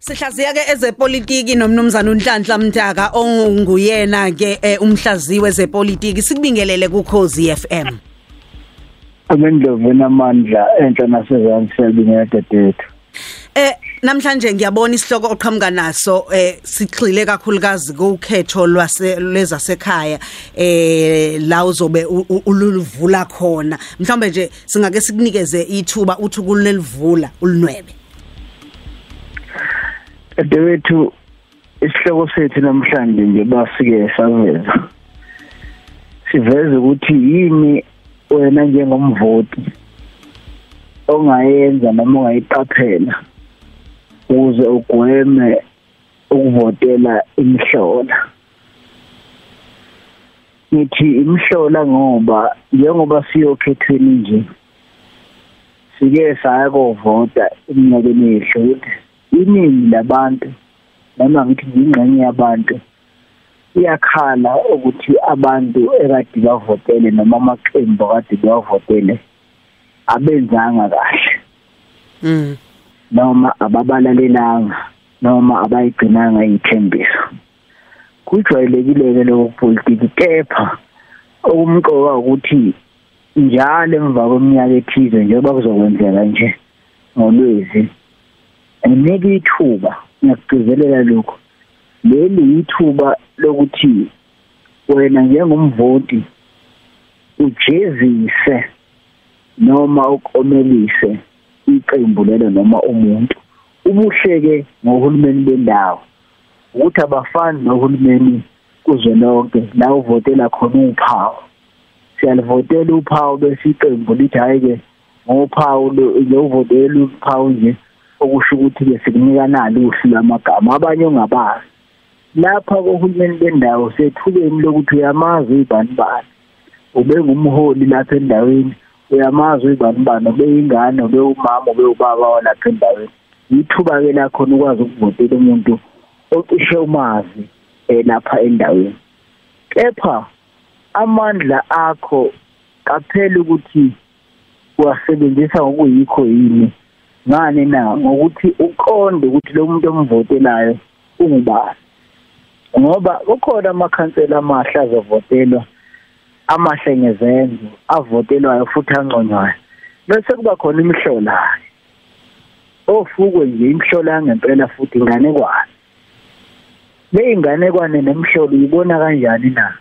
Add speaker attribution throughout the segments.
Speaker 1: Sihlaziya ke ezepolitiki nomnumzana uNhlanhla Mtaka onguyena ke umhlaziwe zepolitiki sikubingelele kuKhosi FM.
Speaker 2: Amendlovu namandla enhla nasezantsi siyabingelela dadethu.
Speaker 1: Eh namhlanje ngiyabona isihloko oqhamuka naso eh sigxile kakhulukazi kukhetho lwase lezasekhaya eh la uzobe uluvula khona mhlawumbe nje singake sikunikeze ithuba uthi kulelivula ulinwebe
Speaker 2: Dadewethu isihloko sethu namhlanje nje basike saveza. Siveza ukuthi yini wena njengomvoti ongayenza noma ongayiqaphela ukuze ugweme ukuvotela imhlola ngithi imhlola ngoba njengoba siyokhethweni nje sike saya kovota iminyakeni edlule iningi labantu noma ngithi ingxenye yabantu iyakhala ukuthi abantu ekade bavotele noma amaqembu akade bavotele abenzanga kahle.
Speaker 1: Mm.
Speaker 2: Noma ababalalelanga noma abayigcinanga ithembiso kujwayelekile ke lokho politiki kepha okumqoka ukuthi njalo emva kweminyaka ethize njengoba kuzokwenzeka nje ngolwezi nginike ithuba ngiyakugcizelela lokho. Leli ithuba lokuthi wena njengomvoti ujezise noma ukomelise iqembu lelo noma umuntu. Ubuhleke ngohulumeni bendawo. Ukuthi abafani nohulumeni kuzwelonke la uvotela khona uphawu. Siyalivotela uphawu bese iqembu lithi hayi ke ngophawu lo uvotela uphawu nje. Okusho ukuthi ke sikunika nalo uhlu lamagama abanye ongabazi. Lapha kohulumeni bendawo sethubeni lokuthi uyamazi ibani bani ube ngumholi lapha endaweni uyamazi ibani bani ube ingane ube umama ube ubaba walapha endaweni. Ithuba ke lakho ukwazi ukuvotela umuntu ocishe umazi lapha endaweni. Kepha amandla akho qaphela ukuthi uwasebenzisa ngokuyikho yini? Ngani na ngokuthi uqonde ukuthi lo muntu omvotelayo ungubani. Ngoba kukhona amakhansela amahle azovotelwa amahle ngezenzo avotelwayo futhi anconywayo bese kuba khona imhlolayo ofukwe nje imhlola ngempela futhi inganekwane. Le inganekwane nemhlolo uyibona kanjani na?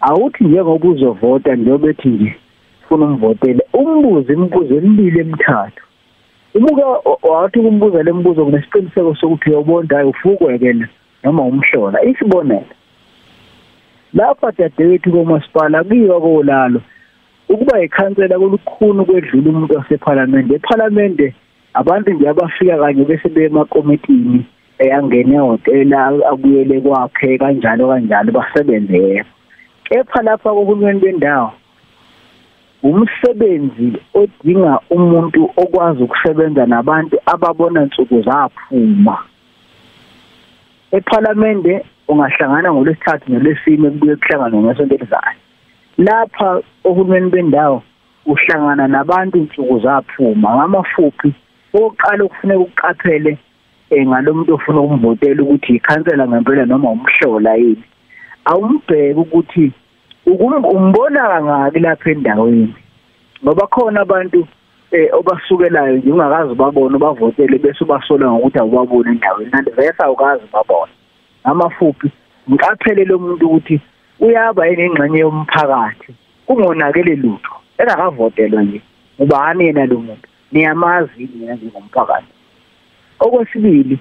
Speaker 2: Awuthi njengoba uzovota njengoba ethi nje ufuna umvotele umbuze imibuzo emibili emithathu. Umuka wathi kumbuza lembuzo kunesiqiniseko sokuthi uyobonda hayi ufukwekela noma umhlola. Isibonelo lapha dadewethu komasipala kuyiwa kolalo ukuba ikhansela kolukhulu kwedlula umuntu wasephalamende. Ephalamende abantu nje abafika kanye bese bemakomitini eyangena ehotela akuyele kwakhe kanjalo kanjalo basebenze yebo kepha lapha kohulumeni bendawo umsebenzi odinga umuntu okwazi ukusebenza nabantu ababona insuku zaphuma. eParliamente ungahlangana ngolwesithathu nolwesine kubuye kuhlangana ngesonto elizayo. Lapha ohulumeni bendawo uhlangana nabantu insuku zaphuma ngamafuphi oqala ukufuneka ukuqaphele ngalomuntu ofuna ukumvotela ukuthi ikhansela ngempela noma umhlola yini. Awumbheke ukuthi umbona kangaki lapha endaweni? Ngoba khona abantu eh obasukelayo nje ungakazi babone bavotele bese ubasola ngokuthi awubaboni endaweni. Kanti vese awukazi babona amafuphi ngiqaphele lo muntu ukuthi uyaba enengxenye yomphakathi? Kungonakele lutho. Engakavotelwa nje ubani yena lo muntu? Niyamazi mina njengomphakathi? Okwesibili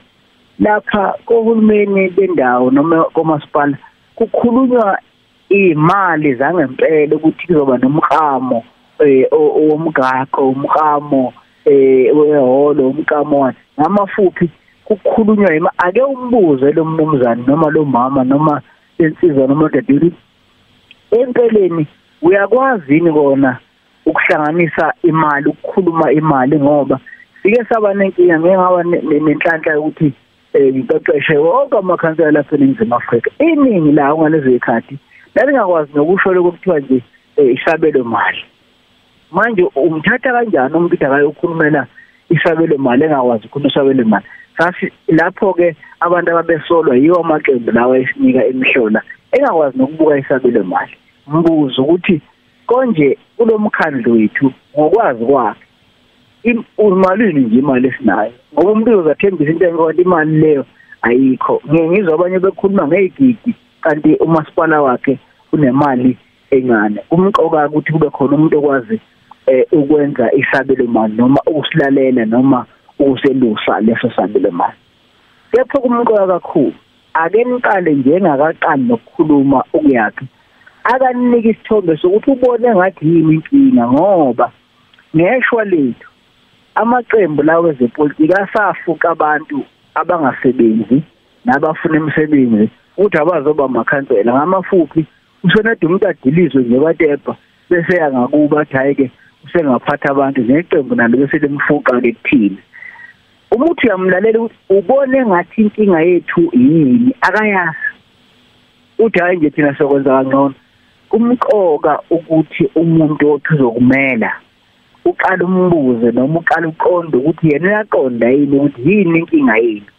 Speaker 2: lapha kohulumeni bendawo noma komasipala kukhulunywa imali zangempela ukuthi kuzoba nomklamo eh omgaqo umklamo eh weholo umklamo ngamafuphi kukhulunywa ima ake umbuze lo mnumzane noma lo mama noma insizwa noma dadeli empeleni uyakwazi yini kona ukuhlanganisa imali ukukhuluma imali ngoba sike saba nenkinga ngeke ngaba nenhlanhla yokuthi eh ngiqeqeshe wonke amakhansela lapha eNingizimu Afrika. Iningi la ungalezo ikhadi lalingakwazi nokusho lokuthiwa nje isabelo mali. Manje umthatha kanjani umuntu akayokhulumela isabelo mali engakwazi ukukhuluma isabelo mali? Sathi lapho ke abantu ababesolwa yiwo amaqembu lawa esinika emihlola engakwazi nokubuka isabelo mali. Mbuzo ukuthi konje kulomkhandlu wethu ngokwazi kwakhe imalini nje imali esinayo? Ngoba umuntu uzathembisa into engathi imali leyo ayikho. Ngiyengizwa abanye bekhuluma ngegigi. Kanti umasipala wakhe unemali encane. Kumqoka ukuthi kube khona umuntu okwazi eh ukwenza isabelo mali noma ukusilalela noma ukuselusa leso sabelo mali. Kepha kumqoka kakhulu ake niqale njengakaqali nokukhuluma ukuyakhe akanika isithombe sokuthi ubone ngathi yini inkinga ngoba ngeshwa lethu amaqembu lawo ezepolitiki asafuka abantu abangasebenzi. Nabafuna imisebenzi ukuthi abazoba amakhansela ngamafuphi usenade umuntu adilizwe nje batepha bese yangakuba athi hayi ke usengaphatha abantu. Neqembu nalo bese lemfuqa ke kuthini umuthi uyamlalela ubone ngathi inkinga yethu yini? Akayazi. Uthi hayi nje thina sokwenza kangcono. Kumqoka ukuthi umuntu othuzokumela uqala umbuze noma uqala uqonde ukuthi yena uyaqonda yini ukuthi yini inkinga yini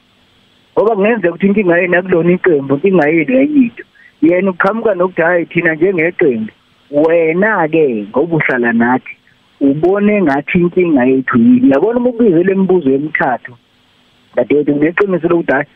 Speaker 2: ngoba kungenzeka ukuthi inkinga yini akulona iqembu inkinga yini enye into yena uqhamuka nokuthi hayi thina njengeqembu wena ke ngoba uhlala nathi ubone ngathi inkinga yethu yini. Yabona umubize lembuzo emithathu dadethu ngeqiniso lokuthi hayi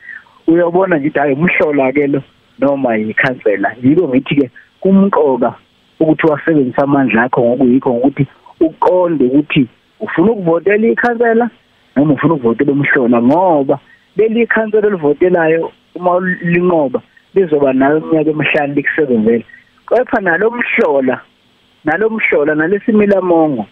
Speaker 2: uyabona nje hayi umhlola ke lo noma yikhansela. Yiko ngithi ke kumqoka ukuthi wasebenzisa amandla akho ngokuyikho ukuthi uqonde ukuthi ufuna ukuvotela ikhansela noma ufuna ukuvotela umhlola ngoba leli ikhansela olivotelayo uma linqoba lizoba nayo iminyaka emihlanu likusebenzele kepha nalomhlola nalomhlola nalesimila mongo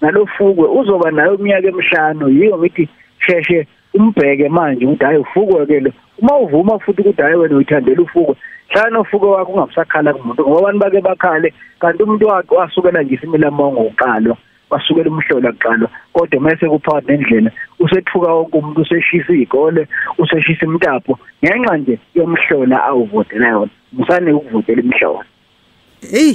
Speaker 2: nalofukwe uzoba nayo iminyaka emihlanu. Yiyo ngithi sheshe umbheke manje ukuthi hayi ufukwe ke lo. Uma uvuma futhi ukuthi hayi wena uyithandela ufukwe hlana ufuko wakho ungabusakhala kumuntu ngoba abantu bake bakhale kanti umuntu wakhe wasukela nje isimila mongo uqalwa. Basukela umhlola kuqalwa kodwa mase kuphakathi nendlela usethuka wonke umuntu useshisa izikole useshisa imtapo ngenxa nje yomhlola awuvotela yona musane ukuvotela imhlola
Speaker 1: hey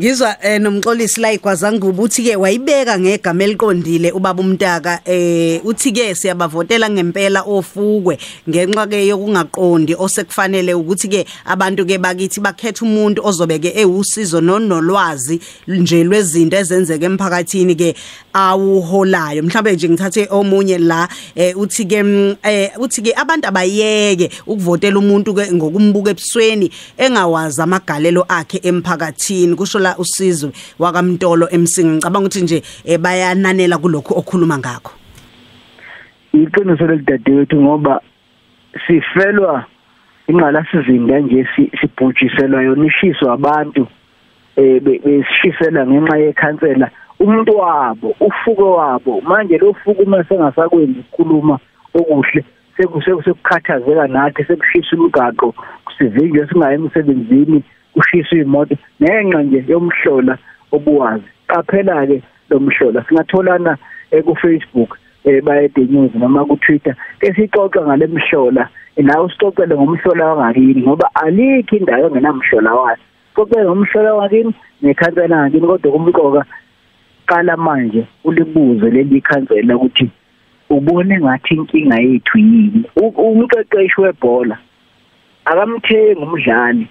Speaker 1: Ngizwa eh nomxolisi la igwazanga ukuthi ke wayibeka ngegama eliqondile ubaba umntaka eh uthi ke siyabavotela ngempela ofukwe ngenxa ke yokungaqondi osekufanele ukuthi ke abantu ke bakithi bakhetha umuntu ozobeke ewusizo nonolwazi nje lwezinto ezenzeka emphakathini ke awuholayo. Mhlawumbe nje ngithathe omunye la eh uthi ke eh uthi ke abantu abayeke ukuvotela umuntu ke ngokumbuka ebusweni engawazi amagalelo akhe emphakathini. Kusho la usizwe wakamntolo emsingi ngicabanga ukuthi nje eh, bayananela kulokho okhuluma ngakho.
Speaker 2: Iqiniso lekudadewethu ngoba sifelwa ingqalasizinda nje sibhujiselwa yona ishiswa abantu eh besishisela ngenxa yekhansela. Umuntu wabo ufuko wabo manje lo fuko uma sengasakwenzi ukukhuluma okuhle sekukhathazeka nathi sekushisa umgaqo kusivinjwe singayi emsebenzini kushisa imoto nenxa nje yomhlola obuwazi. Qaphela ke lomhlola singatholana ku Facebook eh baye the news noma ku Twitter ke sixoxa ngale mhlola. Nawe usixoxele ngomhlola wangakini ngoba alikho indawo engenamhlola wayo xoxele ngomhlola wakini nekhansela ngakini kodwa kumqoka qala manje ulibuze leli khansela ukuthi ubone ngathi inkinga yethu yini. Umqeqeshi webhola akamthengi umdlali.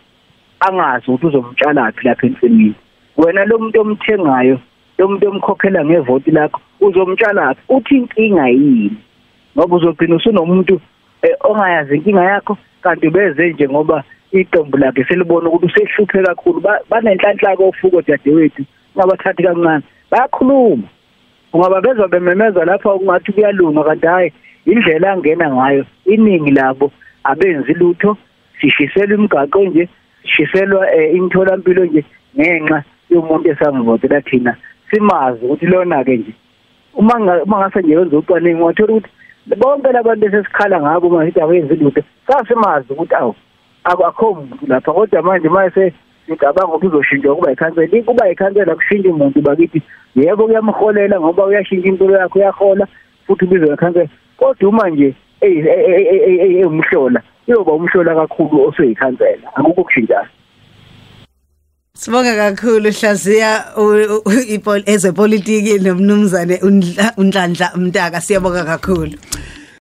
Speaker 2: Angazi ukuthi uzomtshala phi lapha ensimini wena lo muntu omthengayo lo muntu omkhokhela ngevoti lakho uzomtshala phi? Uthi inkinga yini? Ngoba uzogcina usunomuntu eh, ongayazi inkinga yakho kanti beze nje ngoba iqembu lakhe selibona ukuthi usehluphe kakhulu. Banenhlanhla kofuko dadewethu ngabathathi kancane. Bayakhuluma. Ungaba bezwa bememeza lapha ungathi kuyalunga kanti hayi indlela angena ngayo iningi labo abenzi lutho sishisela imigaqo nje sishiselwa eh, imitholampilo nje ngenxa yomuntu esangivotela thina simazi ukuthi lona ke nje uma uma ngase nje wenza ucwaningo wathola ukuthi bonke labantu esesikhala ngabo manje abenzi lutho sasimazi ukuthi awu akakho muntu lapha kodwa manje mase ngicabanga ukuthi uzoshintsha kuba ikhansela kuba ikhansela kushintsha umuntu bakithi yebo kuyamholela ngoba uyashintsha impilo yakhe uyahola futhi ubizwe ikhansela kodwa uma nje eyumhlola uyoba umhlola kakhulu oseyikhansela akukho kushintsha
Speaker 1: Sibonga kakhulu Hlaziya ezepolitiki nomnumzane uNhlanhla Mtaka. Siyabonga kakhulu.